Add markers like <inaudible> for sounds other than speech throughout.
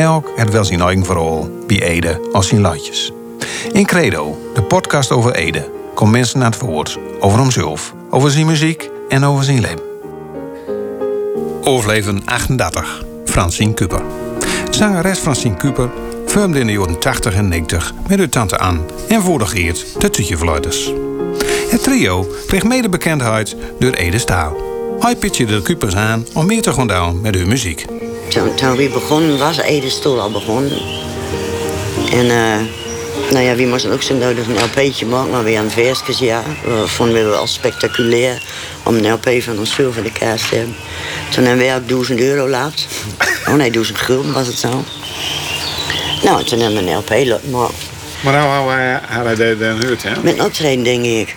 Elk het wel zijn eigen verhaal, bij Ede als zijn latjes. In Credo, de podcast over Ede, komt mensen naar het woord over hemzelf, over zijn muziek en over zijn leven. Overleven 38, Francine Kuper. Zangeres Francine Kuper vormde in de jaren 80 en 90 met haar tante Anne en voordigeert de Tutjefluiters. Het trio kreeg mede bekendheid door Ede Staal. Hij pitchte de Kupers aan om meer te gaan doen met hun muziek. Toen, toen we begonnen was Ede Stoel al begonnen. En uh, nou ja, we moesten ook zo nodig een LP'tje maken, maar weer aan het versjes, ja. Dat vonden we wel spectaculair om een LP van ons voor de kaas te hebben. Toen hebben we ook 1000 euro laat. <laughs> Oh nee, 1000 gulden was het zo. Nou, toen hebben we een LP laten maken. Maar nou hadden hij dan gehoord, hè? Met een optreden, denk ik.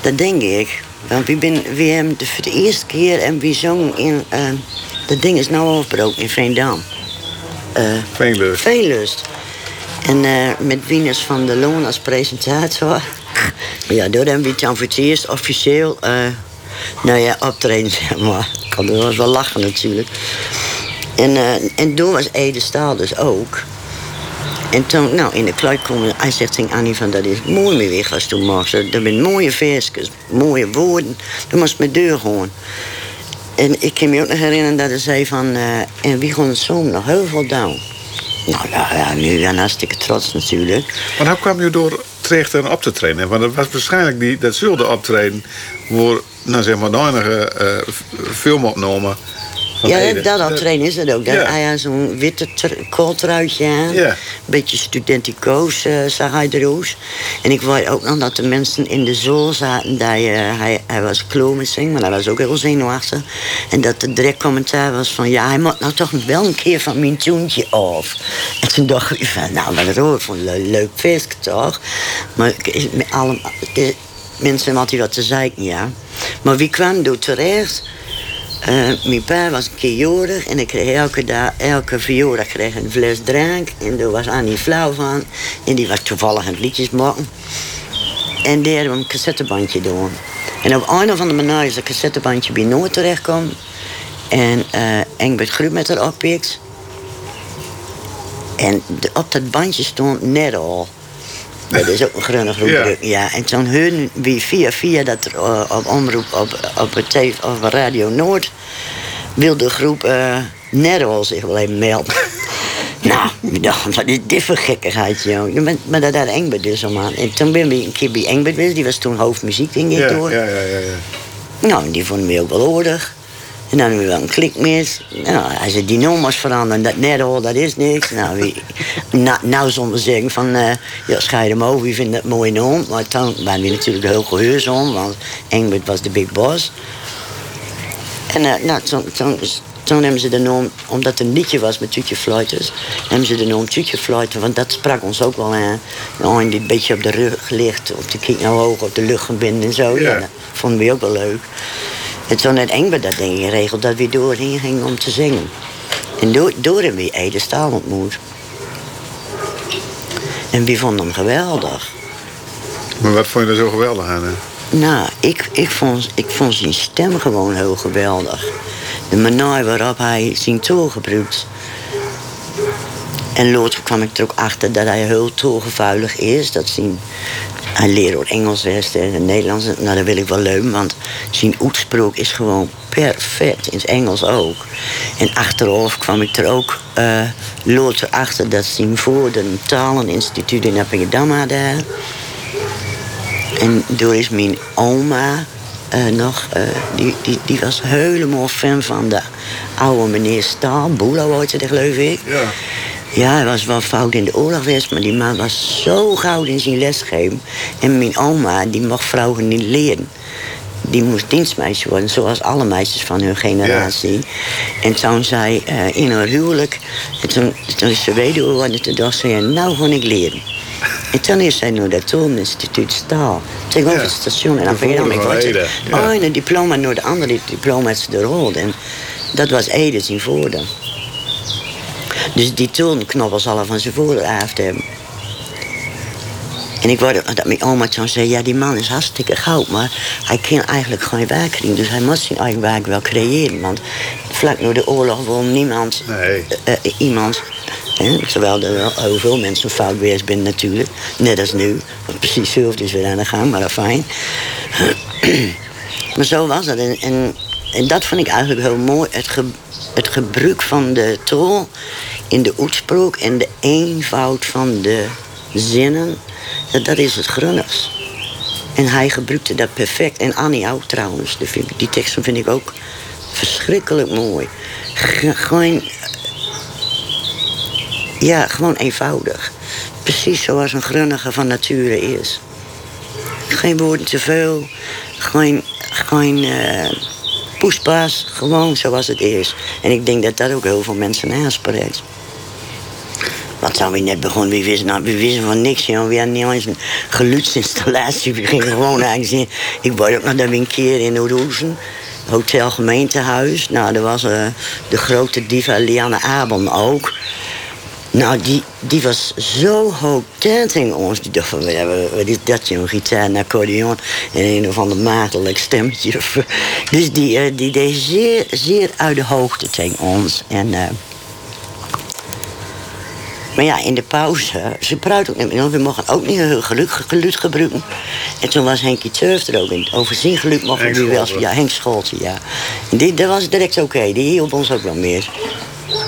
Dat denk ik. Want we, ben, we hebben de, voor de eerste keer en we zongen in... Uh, dat ding is nou overbroken in Veendam. Uh, Veenlust. Veenlust. En uh, met Wieners van der Loon als presentator. <laughs> ja, door hebben we het dan voor het eerst officieel... Uh, nou ja, optreden, <laughs> zeg maar. Dat was wel lachen natuurlijk. En, uh, en toen was Ede Staal dus ook. En toen, nou, in de kluik komen, hij zegt tegen Annie van, dat is mooi meer weg als toen mag. Dat zijn mooie versjes, mooie woorden. Dan moest mijn deur gewoon. En ik kan me ook nog herinneren dat hij zei van, uh, en wie gaan het zo nog heel veel down. Nou ja, nu ben ik hartstikke trots natuurlijk. Maar hoe kwam je door terecht op te trainen? Want dat was waarschijnlijk die, dat zulde optreden voor, nou zeg maar, de enige uh, filmopname ja, dat al trainen is het ook. Dat, ja. Hij had zo'n witte kooltruitje aan. Ja. Beetje studenticoos uh, zag hij eruit. En ik wou ook nog dat de mensen in de zool zaten. Dat, uh, hij, hij was kloemensing, maar hij was ook heel zenuwachtig. En dat de direct commentaar was van... ja, hij moet nou toch wel een keer van mijn toontje af. En toen dacht ik van, nou, maar dat hoort van leuk, leuk vis, toch? Maar met alle, de, mensen had hij wat te zeiken, ja. Maar wie kwam door terecht... Uh, mijn pa was een keer jorig en ik kreeg elke, dag, elke verjaardag kreeg een fles drank. En daar was Annie flauw van. En die was toevallig aan het liedjes maken. En die hadden we een cassettebandje doen. En op een van de manieren is dat cassettebandje bij Noord terechtkwam. En uh, Engbert Groep met haar oppikt. En op dat bandje stond net al. Dat is ook een groene groep. Ja. ja. En toen hun wie via via dat er uh, op omroep op, op, het TV, op Radio Noord wilde de groep uh, Nerol zich wel even melden. <laughs> nou, ik dacht, wat is dit voor gekkigheid, joh. Maar dat had Engbert dus om aan. En toen ben we een keer bij Engbert geweest. Die was toen hoofdmuziek, denk ik, ja, door. Ja, ja, ja, ja. Nou, die vonden we ook wel aardig. En dan hebben we wel een klik mis. Nou, hij zei, die nummers veranderen, dat net al, dat is niks. Nou, wie, nou, nou zonder zeggen van, uh, ja, scheid hem over, wie vindt dat mooi noem. Maar toen waren we natuurlijk heel geheus om, want Engbert was de big boss. En uh, nou, toen, toen, toen hebben ze de naam, omdat het een liedje was met Tutje Fluiters, hebben ze de naam Tutje Fluiten, want dat sprak ons ook wel aan. Nou, die een beetje op de rug ligt, of de kijk nou hoog op de lucht gebind en zo. Ja. Ja, dat vonden we ook wel leuk. En toen had Engbert dat ding geregeld dat we doorheen gingen om te zingen. En door, door hebben we Ede Staal ontmoet. En we vonden hem geweldig. Maar wat vond je er zo geweldig aan? Hè? Nou, ik, ik, vond, ik vond zijn stem gewoon heel geweldig. De manier waarop hij zijn toon gebruikt. En later kwam ik er ook achter dat hij heel toegevuilig is. Dat zijn, hij leert ook Engels West en Nederlands. Nou, dat wil ik wel leuk, want zijn uitspraak is gewoon perfect. In het Engels ook. En achteraf kwam ik er ook uh, achter dat zijn voor een taleninstituut in Appingedam hadden. En door is mijn oma uh, nog, uh, die, die, die was helemaal fan van de oude meneer Staal. Boelo geloof ik. Ja. Ja, hij was wel fout in de oorlog geweest, maar die man was zo goud in zijn lesgeven. En mijn oma, die mocht vrouwen niet leren. die moest dienstmeisje worden, zoals alle meisjes van hun generatie. En toen zei eh, in haar huwelijk, en toen, toen is ze weduwe geworden, toen dacht ze, ja, nou ga ik leren. En toen is zij naar dat Toneninstituut Staal. Tegenover Ja. het station. En dan ben je dan ja. Oh, en een diploma naar de andere diploma is de rode. En dat was Ede zijn voordeel. Dus die tonenknoppen zal er van zijn voordeel af hebben. En ik word dat mijn oma toen zei, ja die man is hartstikke goud, maar hij kan eigenlijk geen werk. Dus hij moest zijn eigen werk wel creëren. Want vlak na de oorlog wil niemand, Nee. eh, eh, iemand, hè, terwijl er wel heel veel mensen fout geweest zijn natuurlijk, net als nu. Want precies hetzelfde is weer aan de gang, maar dat fijn. <clears throat> maar zo was het. En, en, en dat vond ik eigenlijk heel mooi, het, ge, het gebruik van de taal in de uitspraak en de eenvoud van de zinnen. Dat, is het grunnigs. En hij gebruikte dat perfect. En Annie ook trouwens. Die, teksten vind ik ook verschrikkelijk mooi. Ge- Gewoon... Ja, gewoon eenvoudig. Precies zoals een grunnige van nature is. Geen woorden te veel. Geen, geen eh, poespas. Gewoon zoals het is. En ik denk dat dat ook heel veel mensen aanspreekt. Wat zou we net begonnen? We wisten, nou, wisten van niks. Joh. We hadden niet eens een geluidsinstallatie. <laughs> We gingen gewoon eigenlijk. Ik word ook nog een keer in Oudhoezen. Hotel Gemeentehuis. Nou, er was eh, de grote diva Lianne Abel ook. Nou, die, die was zo hoog tegen ons. Die dacht van, wat is dat, joh? Gitaar en accordeon en een of ander maagdelijk stemmetje. <laughs> Dus die, eh, die deed zeer, zeer uit de hoogte tegen ons. En... eh, maar ja, in de pauze, ze praat ook niet meer. We mogen ook niet heel geluk, geluid gebruiken. En toen was Henkie Turf er ook in. Over zijn geluk mochten Henk we wel. Ja, Henk Scholten, ja. En die, dat was direct oké. Die hielp ons ook wel meer.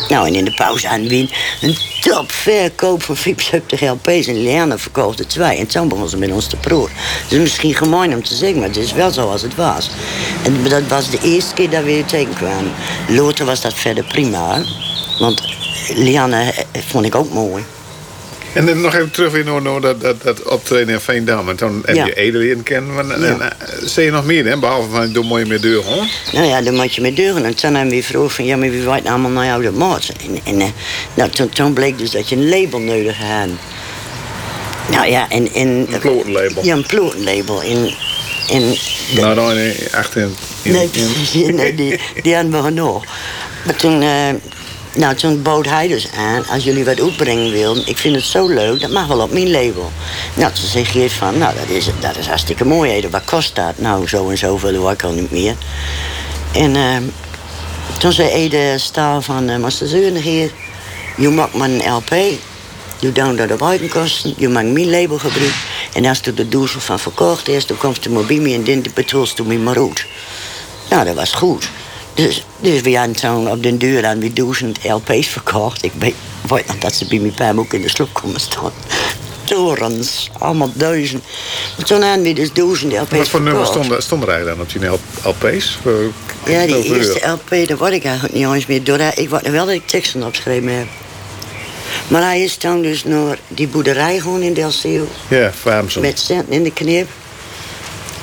Nou, en in de pauze aan Wien een topverkoop van 75 LP's. En Liane verkocht twee. En toen begon ze met ons te proeven. Dus misschien gemeen om te zeggen, maar het is wel zoals het was. En dat was de eerste keer dat we hier tegenkwamen. Later was dat verder prima. Want Liane eh, vond ik ook mooi. En dan nog even terug naar, naar dat, dat, dat optreden in Veendam. En toen heb Ja. je Ede leren kennen. En, Ja. eh, zie je nog meer, hè? Behalve van, doe mooi meer deur, hoor. Nou ja, dan moet je met deuren. En toen hebben we vroeg van, ja, maar wie weet allemaal naar jou dat maat. En, en eh, nou, toen, toen bleek dus dat je een label nodig had. Nou ja, en... en Een plotenlabel. Ja, een plotenlabel. En, en de- Nou, dan in, achter in, in- nee, in- <laughs> nee, die, die hadden we genoeg. Maar toen, nou, toen bood hij dus aan, als jullie wat uitbrengen willen, ik vind het zo leuk, dat mag wel op mijn label. Nou, toen zei Geert van, nou, dat is, dat is hartstikke mooi, wat kost dat? Nou, zo en zoveel hoor ik al niet meer. En eh, toen zei Ede Staal van, uh, Master Zeuren hier, je maakt maar een LP, je dat op buitenkosten, je maakt mijn label gebruiken. En als er de doezel van verkocht is, dan komt de mobiel en dan betrolst u me maar. Nou, dat was goed. Dus, dus we hadden toen op den duur aan duizend LP's verkocht. Ik weet, weet nog dat ze bij mijn pa ook in de sloep komen staan. Torens, allemaal duizend. Maar toen hadden we dus duizend LP's Wat voor nummers stonden, stonden er eigenlijk dan op die LP's? Ja, die eerste? LP, daar word ik eigenlijk niet eens meer door. Ik word wel dat ik teksten opgeschreven heb. Maar hij is toen dus naar die boerderij gewoon in Delceel. Ja, Vaamsel. Met centen in de knip.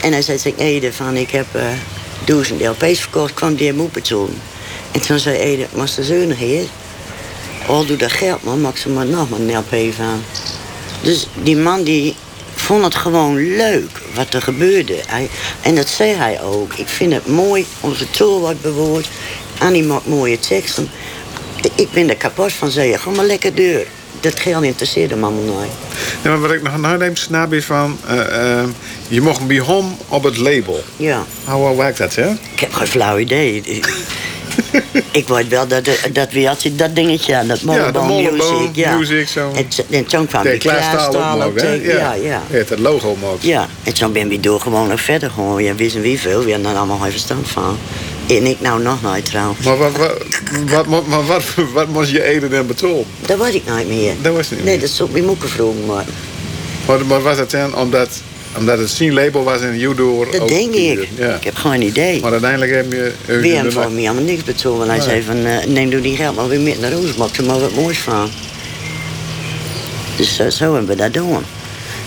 En hij zei tegen Ede van, ik heb duizend LP's verkocht, kwam die hem op betalen. En toen zei Ede, maar de zeunig heer. Al doe dat geld, man, maak ze maar nog maar een LP van. Dus die man die vond het gewoon leuk wat er gebeurde. Hij, en dat zei hij ook. Ik vind het mooi, onze taal wordt bewoord. Annie maakt mooie teksten. Ik ben er kapot van, zei je. Ga maar lekker deur. Dat geld interesseerde me allemaal nooit. Ja, maar wat ik nog neem snap is van... eh, eh, je mocht bij hom op het label. Ja. Hoe werkt dat, hè? Ik heb geen flauw idee. ik <laughs> weet wel dat, dat we hadden dat dingetje aan, dat Ja, Mollebone Mollebone Music. Ja. Music, zo. En, en toen kwam klaarstaal klaarstaal ook hè? Ja, ja. Ja, het logo ook. Ja, en toen ben we door gewoon nog verder gewoon. Ja, wisten wie veel. We hadden er allemaal geen verstand van. En ik nou nog nooit trouwens. Maar wat, wat, wat, wat, maar wat, wat moest je Ede dan betalen? Dat weet ik nooit meer. Dat was niet Nee, meer. dat is op mijn vroegen. Maar Maar, maar was het dan omdat, omdat het zijn label was en you door dat denk ik. Ja. Ik heb geen idee. Maar uiteindelijk heb je... We hebben voor mij helemaal niks betaald. Want hij Nee. zei van, eh, neem doe die geld maar weer met naar Roos. Maak er maar wat moois van. Dus zo hebben we dat doen.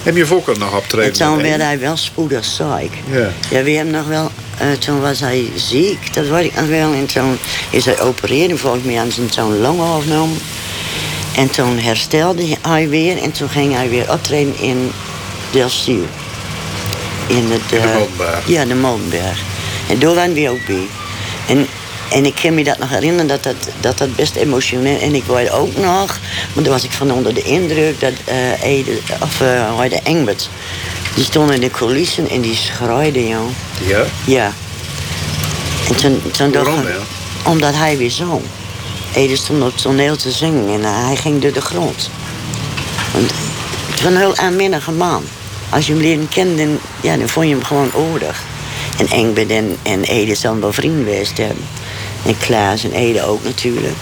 Heb je ook nog En optreden? toen met werd hij wel spoedig ziek. Ja. Ja, we hebben nog wel... eh, toen was hij ziek, dat weet ik nog wel. En toen is hij opereren, volgens mij aan zijn zo'n longen afgenomen. En toen herstelde hij weer en toen ging hij weer optreden in Delstiel. In, het, In de eh, Molenberg. Ja, de Molenberg. En daar waren we ook bij. En, en ik kan me dat nog herinneren, dat dat, dat dat best emotioneel... En ik weet ook nog, want toen was ik van onder de indruk... dat eh Ede, of eh hoe heet het, Engbert, die stond in de coulissen en die schreide, joh. Ja? Ja. En toen, toen Waarom dan? Omdat hij weer zong. Ede stond op het toneel te zingen en eh, hij ging door de grond. Want het was een heel aanminnige man. Als je hem leren kennen, ja, dan vond je hem gewoon oordig. En Engbert en, en Ede zijn wel vrienden geweest hebben. En Klaas en Ede ook natuurlijk.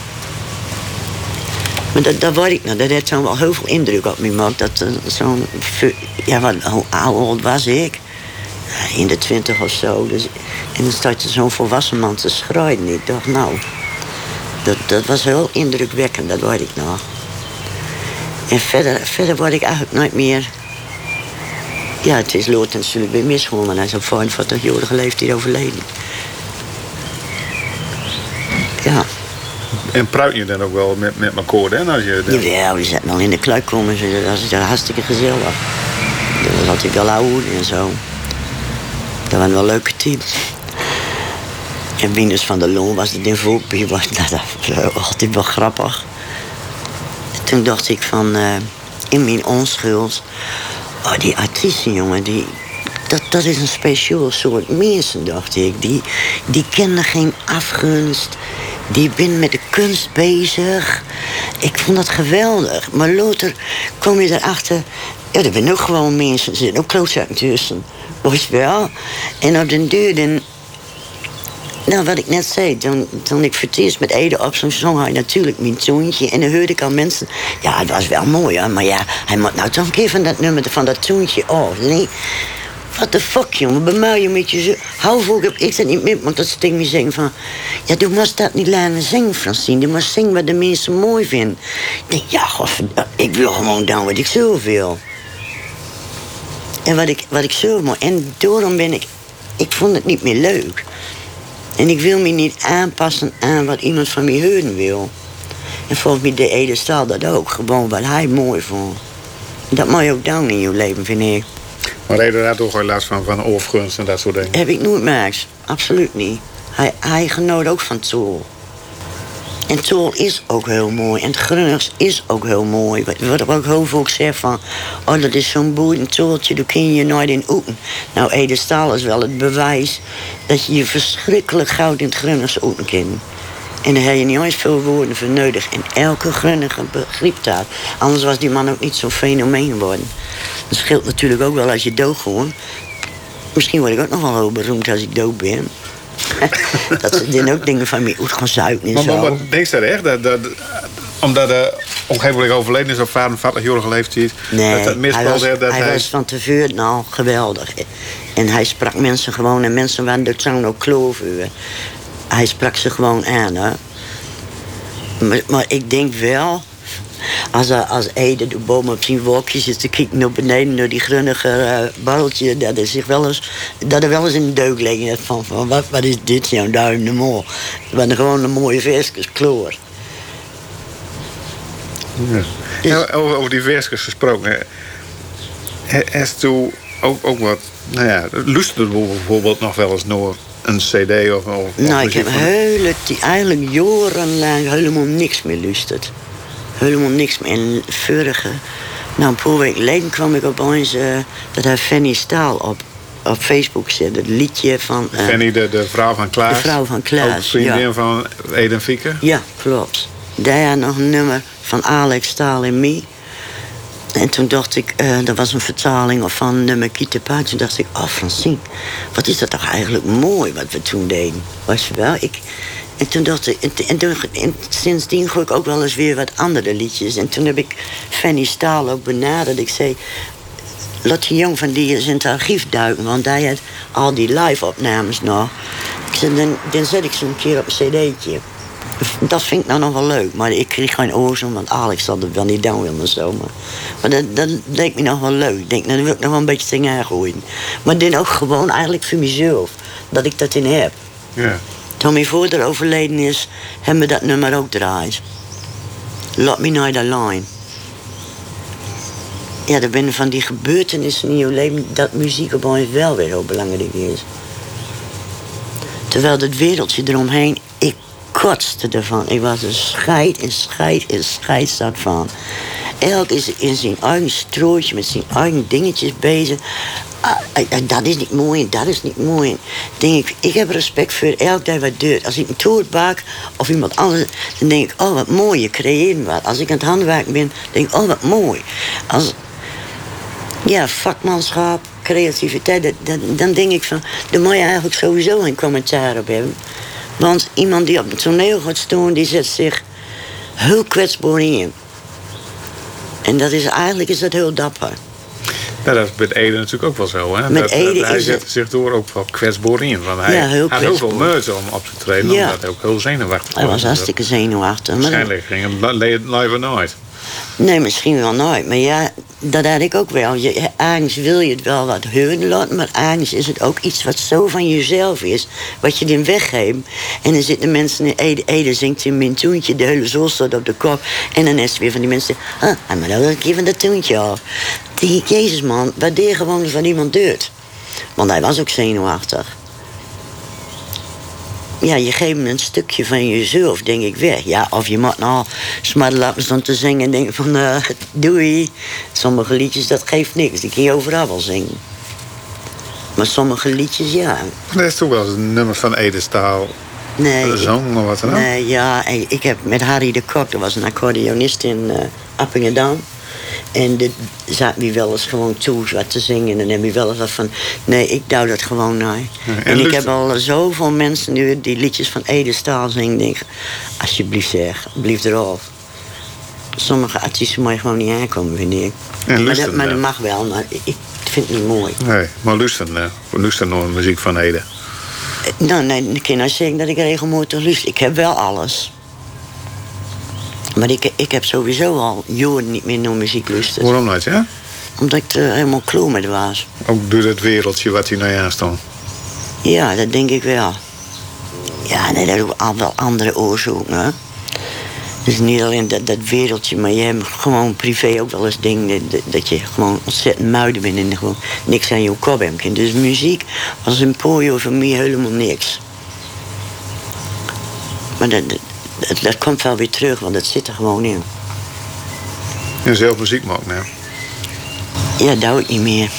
Maar dat, dat weet ik nog. Dat heeft zo'n wel heel veel indruk op me gemaakt. Dat eh, zo'n... Ja, wat, hoe oud was ik? in de twintig of zo. Dus, en dan er zo'n volwassen man te schrijven. Ik dacht, nou, dat, dat was heel indrukwekkend, dat weet ik nog. En verder, verder word ik eigenlijk nooit meer... Ja, het is natuurlijk weer misgegaan, maar hij is op 45-jarige leeftijd overleden. Ja, En pruit je dan ook wel met, met elkaar, hè? Als je, ja we zaten al in de kluik komen, dat was hartstikke gezellig. Dat was altijd wel oud en zo. Dat waren wel leuke teams. En Wieners van der Loon was er in voorbij. Was, nou, <laughs> dat was altijd wel grappig. En toen dacht ik van, eh, in mijn onschuld... Oh, die artiesten, jongen, die, dat, dat is een speciaal soort mensen, dacht ik. Die, die kennen geen afgunst. Die zijn met de kunst bezig. Ik vond dat geweldig. Maar later kom je erachter... Ja, er zijn ook gewoon mensen. Er zitten ook klootzakken tussen. Weet wel? En op den duur... Dan, nou, wat ik net zei, toen, toen ik eerst met Ede op zo'n zong hij natuurlijk mijn toontje. En dan hoorde ik al mensen, ja, het was wel mooi, hè, maar ja, hij moet nou toch een keer van dat nummer, van dat toontje af. Nee, what the fuck, jongen, bemuil je met je zo. Hou heb ik dat niet meer, want dat sting me zeggen van, ja, du moest dat niet laten zingen, Francine. Du moest zingen wat de mensen mooi vinden. Ik denk, ja, godverdomme, ik wil gewoon dan wat ik zo wil. En wat ik, wat ik zo mooi, en daarom ben ik, ik vond het niet meer leuk. En ik wil me niet aanpassen aan wat iemand van me horen wil. En volgens mij de Ede Staal dat ook. Gewoon wat hij mooi vond. Dat moet je ook doen in je leven, vind ik. Maar reden daar toch wel last van, van overgunst en dat soort dingen. Heb ik nooit Max. Absoluut niet. Hij, hij genoot ook van Tool. En Tool is ook heel mooi. En het Grunnigs is ook heel mooi. Wat, ik ook heel veel zeg van... Oh, dat is zo'n boeiend tooltje, daar kun je nooit in oeten. Nou, Ede Staal is wel het bewijs... dat je je verschrikkelijk goud in het Grunnigs oeten kunt. En daar heb je niet eens veel woorden voor nodig. En elke Grunnige begrijpt dat. Anders was die man ook niet zo'n fenomeen geworden. Dat scheelt natuurlijk ook wel als je dood gewoon. Misschien word ik ook nog wel heel beroemd als ik dood ben. <laughs> dat ze dan ook dingen van me uit gaan zuipen en Maar, zo. maar, maar denk je dat echt? Dat, dat, omdat de ongegeven overleden is op 45-jarige leeftijd. Nee, dat dat hij, was, heeft, dat hij hij... was van tevoren al geweldig. En hij sprak mensen gewoon, en mensen waren er zo'n ook kloven. Hij sprak ze gewoon aan, hè. Maar, maar ik denk wel, als, als Ede de boom op zijn wolkje zit te kijken naar beneden, naar die grunnige barreltje, dat er zich wel eens, dat er wel eens in de deuk liggen van, van wat, wat is dit nou, in de mol. Het waren gewoon een mooie versjes kloor. Ja. Dus- Ja, over, over die versjes gesproken. He- Heeft toen ook, ook wat... Nou ja, luisterde bijvoorbeeld nog wel eens naar een cd of... of Nou, ik heb van- ti- eigenlijk jarenlang helemaal niks meer lusterd. Helemaal niks meer. En vorige, nou een paar weken geleden kwam ik opeens eh dat hij Fanny Staal op, op Facebook zette. Het liedje van... eh, Fanny, de, de vrouw van Klaas. De vrouw van Klaas, Ook vriendin ja. van Eden Fieke. Ja, klopt. Daar nog een nummer van Alex Staal en Me. En toen dacht ik, eh dat was een vertaling van nummer Kiete Paard. Toen dacht ik, oh Francine, wat is dat toch eigenlijk mooi wat we toen deden. Was je wel? Ik, en toen dacht ik, en, sindsdien gooi ik ook wel eens weer wat andere liedjes. En toen heb ik Fanny Staal ook benaderd. Ik zei, laat je jong van die eens in het archief duiken, want hij had al die live-opnames nog. Ik zei, dan, dan zet ik ze een keer op een cd'tje. Dat vind ik nou nog wel leuk. Maar ik kreeg geen oorzaak, want Alex had het wel niet down willen zo. Maar, maar dat, dat leek me nog wel leuk. Ik denk, nou, dan wil ik nog wel een beetje tegen gooien. Maar dit ook gewoon eigenlijk voor mezelf. Dat ik dat in heb. Ja. Toen mijn vader overleden is, hebben we dat nummer ook draait. Lot Me Not Line. Ja, er zijn van die gebeurtenissen in je leven dat muziek op ons wel weer heel belangrijk is. Terwijl het wereldje eromheen, ik kotste ervan. Ik was een scheid en scheid en scheid zat van. Elk is in zijn eigen strootje met zijn eigen dingetjes bezig. Ah, dat is niet mooi dat is niet mooi. Denk ik, ik heb respect voor elk dat wat doet. Als ik een toer bak of iemand anders, dan denk ik, oh wat mooi, je creëert wat. Als ik aan het handwerken ben, denk ik, oh wat mooi. Als, ja, vakmanschap, creativiteit, dan denk ik van, daar moet je eigenlijk sowieso een commentaar op hebben. Want iemand die op het toneel gaat staan, die zet zich heel kwetsbaar in. En dat is eigenlijk is dat heel dapper. Ja, dat is met Ede natuurlijk ook wel zo. Hè? Met dat, Ede dat hij zet zich door ook wel kwetsbaar in. Want hij Ja, heel had heel veel moeite om op te treden. Ja. Omdat hij ook heel zenuwachtig Hij was hartstikke zenuwachtig. Waarschijnlijk ging hem live nooit. Nee, misschien wel nooit. Maar ja, dat had ik ook wel. Je, ergens wil je het wel wat laten, maar ergens is het ook iets wat zo van jezelf is. Wat je dan weggeeft. En dan zitten mensen in Ede, Ede zingt een mintoentje, de hele zol staat op de kop. En dan is het weer van die mensen, ah, moet ook een keer van dat toontje af. Dan ik, jezus man, waardeer gewoon van iemand deurt. Want hij was ook zenuwachtig. Ja, je geeft hem een stukje van jezelf, denk ik, weg. Ja, of je moet nou smartlappen staan te zingen en denken van... eh, <laughs> doei. Sommige liedjes, dat geeft niks. Die kun je overal wel zingen. Maar sommige liedjes, ja. Dat is toch wel eens een nummer van Ede Staal. Nee, zong of wat dan ook? Nee, ja, ik heb met Harry de Kok, dat was een accordeonist in eh Appingedam. En de zat wie wel eens gewoon toe wat te zingen. En dan heb je wel eens wat van, nee, ik douw dat gewoon naar. en en ik heb al zoveel mensen nu die liedjes van Ede Staal zingen. Denk, alsjeblieft zeg, blijf eraf. Sommige artiesten mag je gewoon niet aankomen, vind ik. En maar dat, maar mag wel, maar ik, vind het niet mooi. Nee, maar luisteren, uh, luisteren naar muziek van Ede. Eh, Nou, nee, ik kan nou zeggen dat ik regelmatig luister. Ik heb wel alles. Maar ik, ik heb sowieso al jaren niet meer naar muziek luisterd. Waarom niet, ja? Omdat ik er helemaal kloe met was. Ook door het wereldje wat hij naar je aanstond. Ja, dat denk ik wel. Ja, nee, dat ook al wel andere oorzaken. Hè? Dus niet alleen dat, dat wereldje, maar je hebt gewoon privé ook wel eens dingen dat, dat je gewoon ontzettend muiden bent en gewoon niks aan je kop hebt. Dus muziek was een pooio voor mij helemaal niks. Maar dat, dat, dat, dat komt wel weer terug, want dat zit er gewoon in. En zelf muziek maken, nou. Ja, dat doe ik niet meer.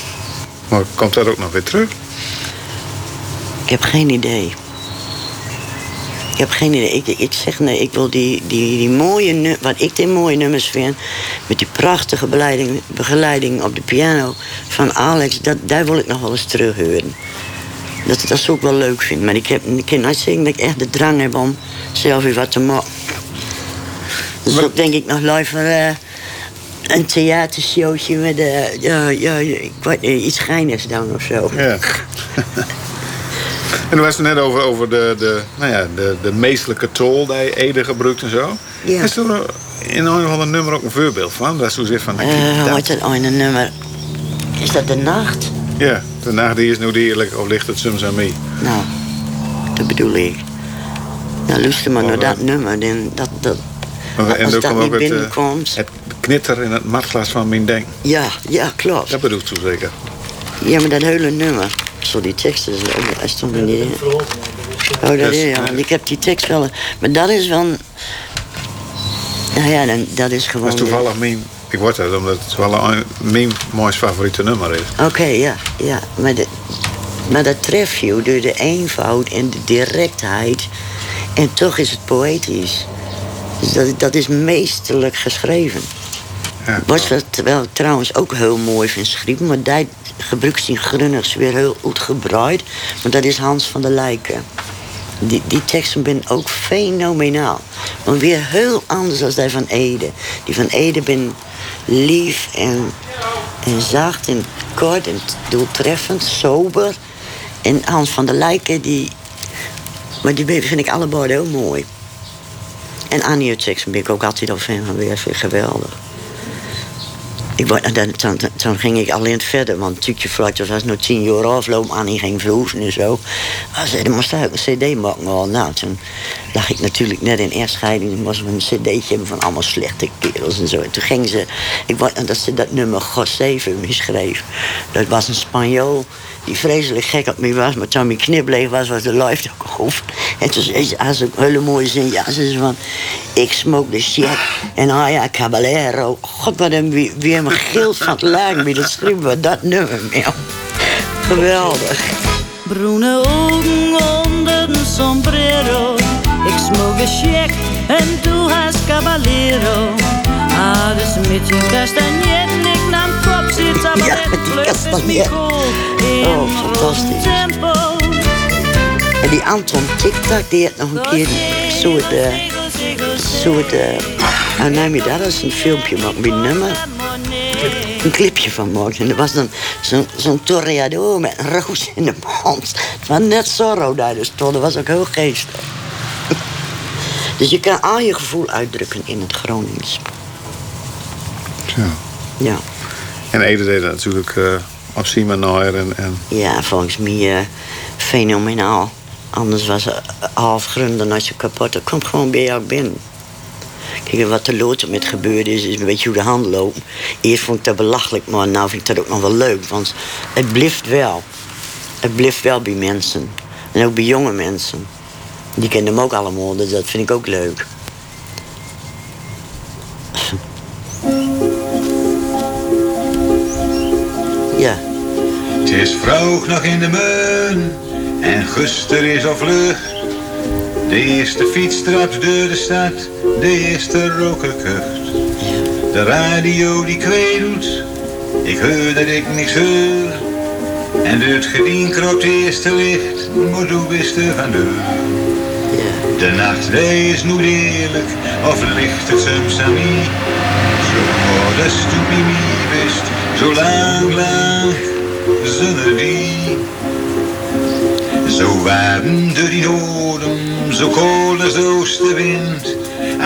Maar komt dat ook nog weer terug? Ik heb geen idee. Ik heb geen idee. Ik, ik zeg nee, ik wil die, die, die mooie wat ik die mooie nummers vind, met die prachtige begeleiding, begeleiding op de piano van Alex, dat, daar wil ik nog wel eens terug horen. Dat, dat zou ik wel leuk vinden. Maar ik, heb, ik kan nooit zeggen dat ik echt de drang heb om zelf weer wat te maken. Dus Maar- ook denk ik nog live eh, een theatershowtje met eh, ja, ja, ik weet niet, iets geinigs dan of zo. Ja. <laughs> en dan was het net over, over de, de, nou ja, de, de meestelijke tol die Ede gebruikt en zo. Ja. Is er in een of ander nummer ook een voorbeeld van? Dat is zo zegt van... kijk, Eh, heet dat een nummer? Is dat de nacht? Ja, de nacht die is nu dierlijk of ligt het soms aan mij? Nou, dat bedoel ik. Nou, luister maar naar dat nummer. Dan, dat, dat, Maar- En als dat niet het, eh, binnenkomt... het knitter in het matglas van mijn denk. Ja, ja, klopt. Dat bedoelt u zeker? Ja, maar dat hele nummer. Zo, die tekst is... Hij stond er niet in. Oh, dat Dus, is ja. eh, Ik heb die tekst wel... Maar dat is wel... Nou ja, dan, dat is gewoon... Dat is toevallig mijn... Ik word het omdat het wel een, mijn mooiste favoriete nummer is. Oké, ja, ja. Maar, de, maar dat treft je door de eenvoud en de directheid. En toch is het poëtisch. Dus dat, dat is meesterlijk geschreven. Ja. Wat we terwijl ik trouwens ook heel mooi vind schrijven, maar die gebruikt die grunnigs weer heel goed gebruikt. Want dat is Hans van der Lijken. Die, die teksten zijn ook fenomenaal. Maar weer heel anders dan die van Ede. Die van Ede ben lief en, en zacht en kort en doeltreffend, sober. En Hans van der Lijken, die... Maar die vind ik allebei heel mooi. En Annie Hutchison ben ik ook altijd al fan weer. Geweldig. Ik, dan, dan, dan ging ik alleen verder, want Tuutje Fluitjes was nog tien jaar afgelopen. Annie ging vroegen en zo. Hij zei, dan moest hij ook een cd maken. Oh, nou, toen lag ik natuurlijk net in echtscheiding. Toen moesten we een cd'tje van allemaal slechte kerels en zo. En toen ging ze, ik wou, dat ze dat nummer voor me schreef. Dat was een Spanjool die vreselijk gek op me was. Maar toen hij knipleeg was, was de live ook over. En toen zei ze, als een hele mooie zin. Ja, ze zei van, ik smoke de shit. En ja, caballero. God, wat een wie hem gilt van het. Wie dat schreef we dat nummer mee. Geweldig. Bruine ogen onder een sombrero. Ik smoke check en tu has caballero. Dus met je castagnet, ik nam Ja, die. In Oh, fantastisch. tempo. En die Anton TikTok, die had nog een keer een soort... eh eh hoe neem je dat? Dat is een filmpje maken met een nummer. Een clipje van maken. En er was dan zo'n zo'n toreador met een roos in de mond. Het was net Zorro daar dus stond. Dat was ook heel geestig. <laughs> Dus je kan al je gevoel uitdrukken in het Gronings. Ja. Ja, En Ede deed dat natuurlijk eh op en, en ja volgens mij eh, fenomenaal. Anders was het half grunden als je kapot. Dat komt gewoon bij jou binnen. Kijk, wat er later met gebeurd is, is een beetje hoe de hand loopt. Eerst vond ik dat belachelijk, maar nu vind ik dat ook nog wel leuk. Want het blijft wel. Het blijft wel bij mensen. En ook bij jonge mensen. Die kennen hem ook allemaal, dus dat vind ik ook leuk. Is vroeg nog in de meun en guster is op lucht. De eerste fiets trapt door de stad, de eerste roker kucht. De radio die kweelt, ik hoor dat ik niks hoor. En door het gedien het eerste licht, maar hoe wist er van deur. De nacht is nu eerlijk, of ligt het soms? Zo de stoepie mij wist, zo lang, lang, zonder die. Zo warm door die noorden, zo koud als de oostenwind.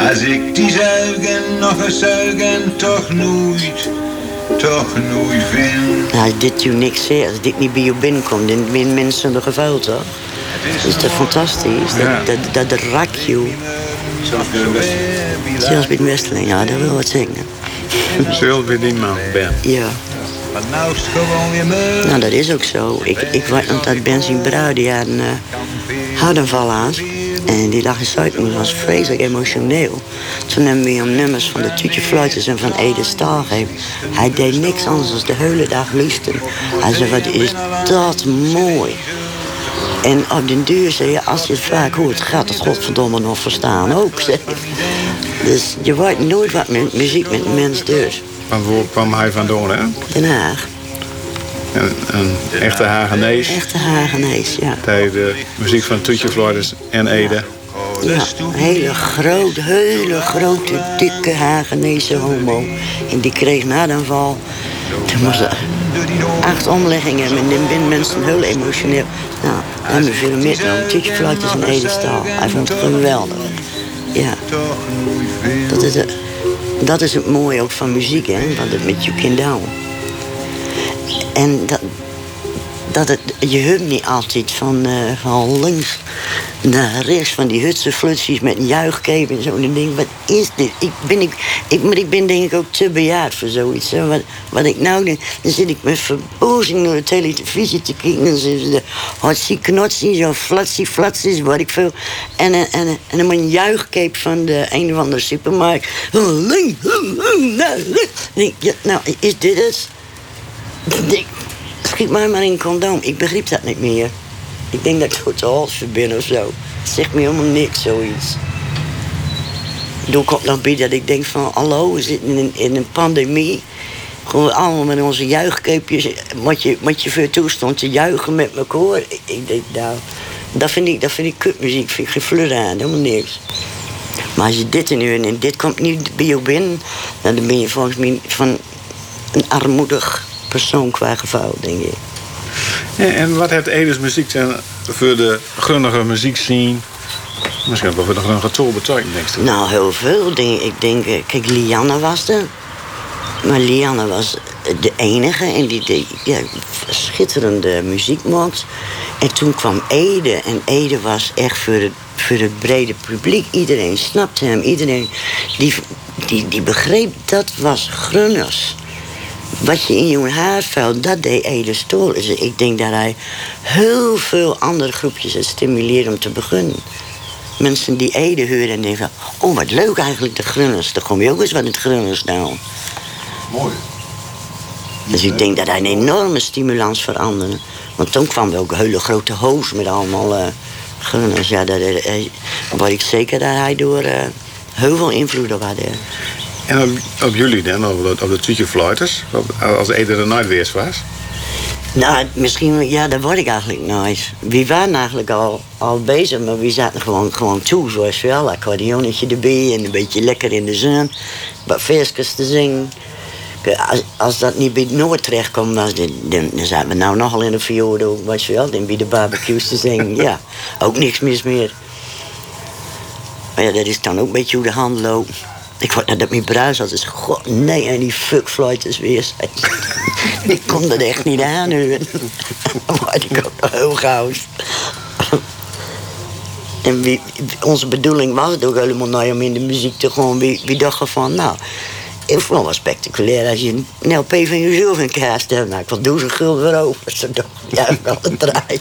Als ik die zuigen nog eens zuigen, toch nooit, toch nooit vind. Nou, als dit u niks zegt, als dit niet bij u binnenkomt, dan zijn mensen er gevuild, toch? Is dat fantastisch? Ja. Dat, dat, dat raakt je. Zelfs bij de Westeling, ja, dat wil wat zeggen. Zul bij die man, Ben. Ja, nou nou dat is ook zo. Ik, ik nog dat Ben zijn bruid, die had een uh. En die lag in Zuidmoes, was vreselijk emotioneel. Toen hebben we hem nummers van de Tuutje Fluiters en van Ede Staal gegeven. Hij deed niks anders dan de hele dag luisteren. Hij zei, wat is dat mooi. En op den duur zei je, als je het vaak hoort, gaat het godverdomme nog verstaan ook. <laughs> Dus je weet nooit wat mu- muziek met een mens doet. Van waar kwam hij vandaan, hè? Den Haag. Een, een echte Hagenees. Echte Hagenees, ja. Hij de muziek van Toetje Floris en Ede. Ja, een hele grote, hele grote, dikke Hagenese homo. En die kreeg na de aanval... Toen was er acht omleggingen en dan zijn mensen heel emotioneel. Nou, dan hebben we veel metgenomen. Tietje fluitjes en Edestaal. Hij vond het geweldig. Ja, dat is, het, dat is het mooie ook van muziek, hè. Wat het met je kan doen. En dat, dat het, je hoort niet altijd van, eh, van links naar rechts van die hutse flutsies met een juichkeep en zo. En ik, wat is dit? Ik ben, ik, ik, maar ik ben denk ik ook te bejaard voor zoiets. Hè. Wat, wat ik nou denk, dan zit ik met verbozing naar de televisie te kijken. En dan ze de hotsie knotsie, zo flatsie flatsies, wat ik veel. En, en, en, dan een juichkeep van de een of andere supermarkt. Nou, is dit het? Schiet mij maar in condoom. Ik begreep dat niet meer. Ik denk dat ik de hals verbind of zo. Het zegt me helemaal niks, zoiets. Doe ik ook nog bij dat ik denk van... Hallo, we zitten in, in een pandemie. Gewoon allemaal met onze juichkeepjes. Wat je, wat je voor toestond te juichen met elkaar. Ik, ik denk, nou... Dat vind ik, dat vind ik kutmuziek. Vind ik geen fleur aan. Helemaal niks. Maar als je dit nu. En dit komt niet bij jou binnen... Dan ben je volgens mij van een armoedig persoon qua geval, denk ik. En, wat heeft Edes muziek zijn voor de grunnige muziekscene Misschien wel nog een getal betekent, denk ik. Nou, heel veel dingen. Ik denk, eh, kijk, Lianne was er. Maar Lianne was de enige en die deed ja, schitterende muziek maakt. En toen kwam Ede en Ede was echt voor het, voor het brede publiek. Iedereen snapte hem, iedereen die, die, die begreep dat was Grunners. Wat je in je haar veld, dat deed Ede Stoel. Dus ik denk dat hij heel veel andere groepjes het stimuleert om te beginnen. Mensen die Ede horen en denken van... oh, wat leuk eigenlijk, de Grunners. Dan kom je ook eens wat in het Grunners nou. Mooi. Dus ik denk dat hij een enorme stimulans veranderde. Want toen kwam er ook een hele grote hoos met allemaal uh, Grunners. Ja, dat, uh, waar ik zeker dat hij door uh, heel veel invloed op had. En op, op jullie dan, op de, op de als Ede er nooit weer was? Nou, misschien, ja, dat word ik eigenlijk nooit. We waren eigenlijk al, al bezig, maar we zaten gewoon, gewoon toe, zoals wel. Accordeonnetje erbij en een beetje lekker in de zon. Wat versjes te zingen. Als, als dat niet bij het Noord terecht komt, dan, dan, dan zaten we nou nogal in de fjorden, wat je wel, dan bij de barbecues te zingen. <laughs> ja, ook niks mis meer. Maar ja, dat is dan ook een beetje hoe de hand loopt. Ik word net dat mijn bruis had. Dus, god, nee, en die fuckfluiters weer. <laughs> ik kon dat echt niet aan nu. maar <laughs> ik ook nog heel gauw. en wie, onze bedoeling was het ook helemaal nou om in de muziek te gewoon... Wie, wie dacht van, nou, ik vond het wel spectaculair als je een LP van jezelf in kaast hebt. Nou, ik wil duizend gulden erover. Zo ja, ik wel een draai.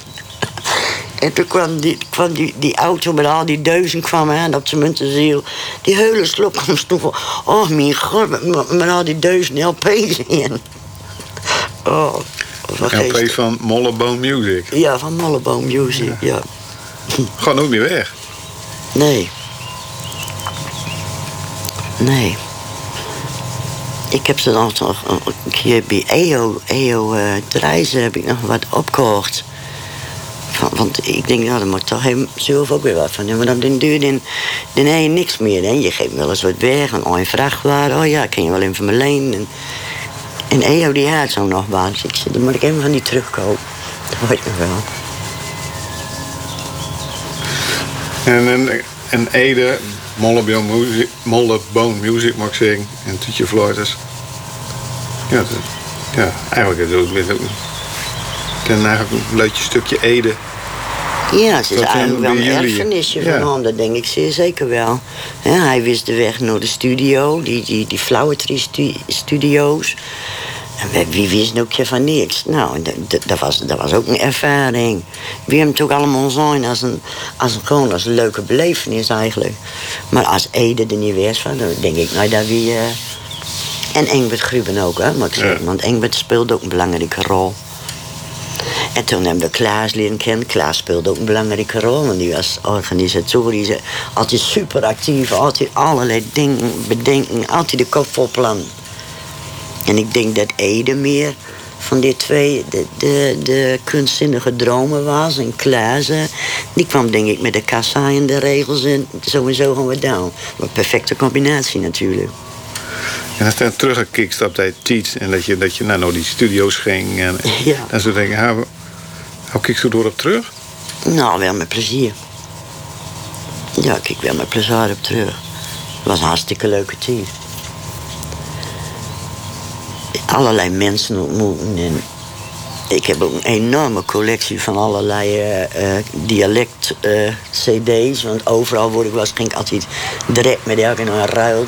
En toen kwam die, kwam die, die auto met al die duizen kwam aan op zijn muntenziel. Die hele slok <laughs> kwam stoel. Oh, mijn god, met, met al die duizen LP's in. Oh, LP van Molleboom Music? Ja, van Molleboom Music, ja. ja. Gewoon ook niet weg? Nee. Nee. Ik heb ze dan toch een keer bij EO, EO uh, Dreizen heb ik nog wat opgehoord. Want ik denk, nou, dan moet toch hem zelf ook weer wat van. Maar dan duurt dan, dan heb je niks meer. Hè. Je geeft wel eens wat weg, een een vrachtwagen. Oh ja, kan je wel even me lenen. En, en EO die had zo nog. Dus ik zei, dan moet ik even van die terugkopen. Dat weet nog wel. En, en, en Ede, Molleboom Music, mag ik zeggen. En Toetje Floyders. Ja, dat, ja, eigenlijk het ook ken eigenlijk een leuk stukje Ede. Ja, het is eigenlijk wel een erfenisje van hem, dat denk ik zeer zeker wel. hij wist de weg naar de studio, die, die, die Flowetree-studio's. En wie wist ook van niks? Nou, dat was, dat was ook een ervaring. We hebben het ook allemaal zien als een, als een, gewoon als een leuke belevenis eigenlijk. Maar als Ede er niet was van, dan denk ik nou dat wie... Uh... En Engbert Gruben ook, hè, ik. Want Engbert speelde ook een belangrijke rol. En toen hebben we Klaas leren kennen. Klaas speelde ook een belangrijke rol, want die was organisatorisch altijd super actief, altijd allerlei dingen bedenken, altijd de kop vol plan. En ik denk dat Ede meer van die twee de, de, de kunstzinnige dromen was. En Klaas, die kwam denk ik met de kassa en de regels en sowieso gaan we down. Een perfecte combinatie natuurlijk. En als je teruggekikst op dat tijd en dat je, dat je nou, naar die studio's ging en <laughs> ja. dan zou je denken, hoe kijk je door op terug? Nou, wel met plezier. Ja, ik kijk wel met plezier op terug. Het was een hartstikke leuke tijd. Allerlei mensen ontmoeten. En ik heb ook een enorme collectie van allerlei uh, uh, dialect-cd's. Uh, want overal word ik was, ging ik altijd direct met elkaar naar ruil.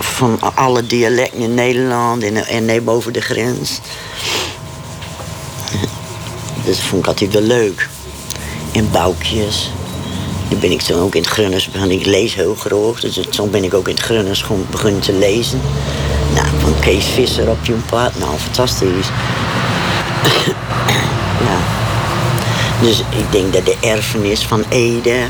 van alle dialecten in Nederland en, en boven de grens. Dus vond ik altijd wel leuk. En boukjes. Nu ben ik toen ook in het Grunners begonnen. Ik lees heel groot. Dus toen ben ik ook in het Grunners gewoon begonnen te lezen. Nou, van Kees Visser op je pad. Nou, fantastisch. <coughs> ja. Dus ik denk dat de erfenis van Ede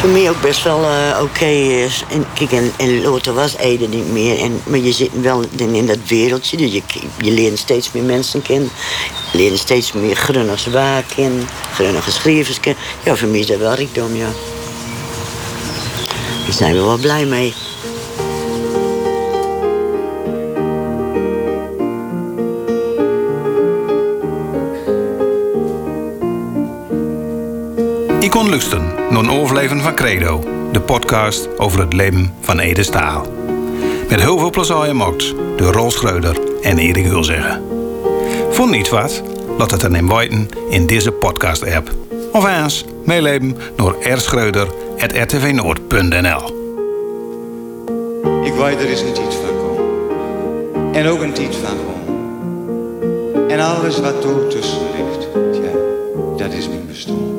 voor mij ook best wel uh, oké is. En kijk, en, was Ede niet meer. En, maar je zit wel in, dat wereldje. Dus je, je leert steeds meer mensen kennen. Je leert steeds meer grunners waar kennen. Grunnige schrijvers kennen. Ja, voor mij is dat wel rijkdom, ja. Daar zijn we wel blij mee. Kon naar een overleven van Credo, de podcast over het leven van Ede Staal. Met heel veel plezier gemaakt door Rolf Schreuder en Erik Hulzeggen. Vond niet wat? Laat het dan in in deze podcast-app. Of eens meeleven door rschreuder.rtvnoord.nl Ik weet er is een tijd van komen. En ook een tijd van gewoon. En alles wat er tussen ligt, ja, dat is mijn bestaan.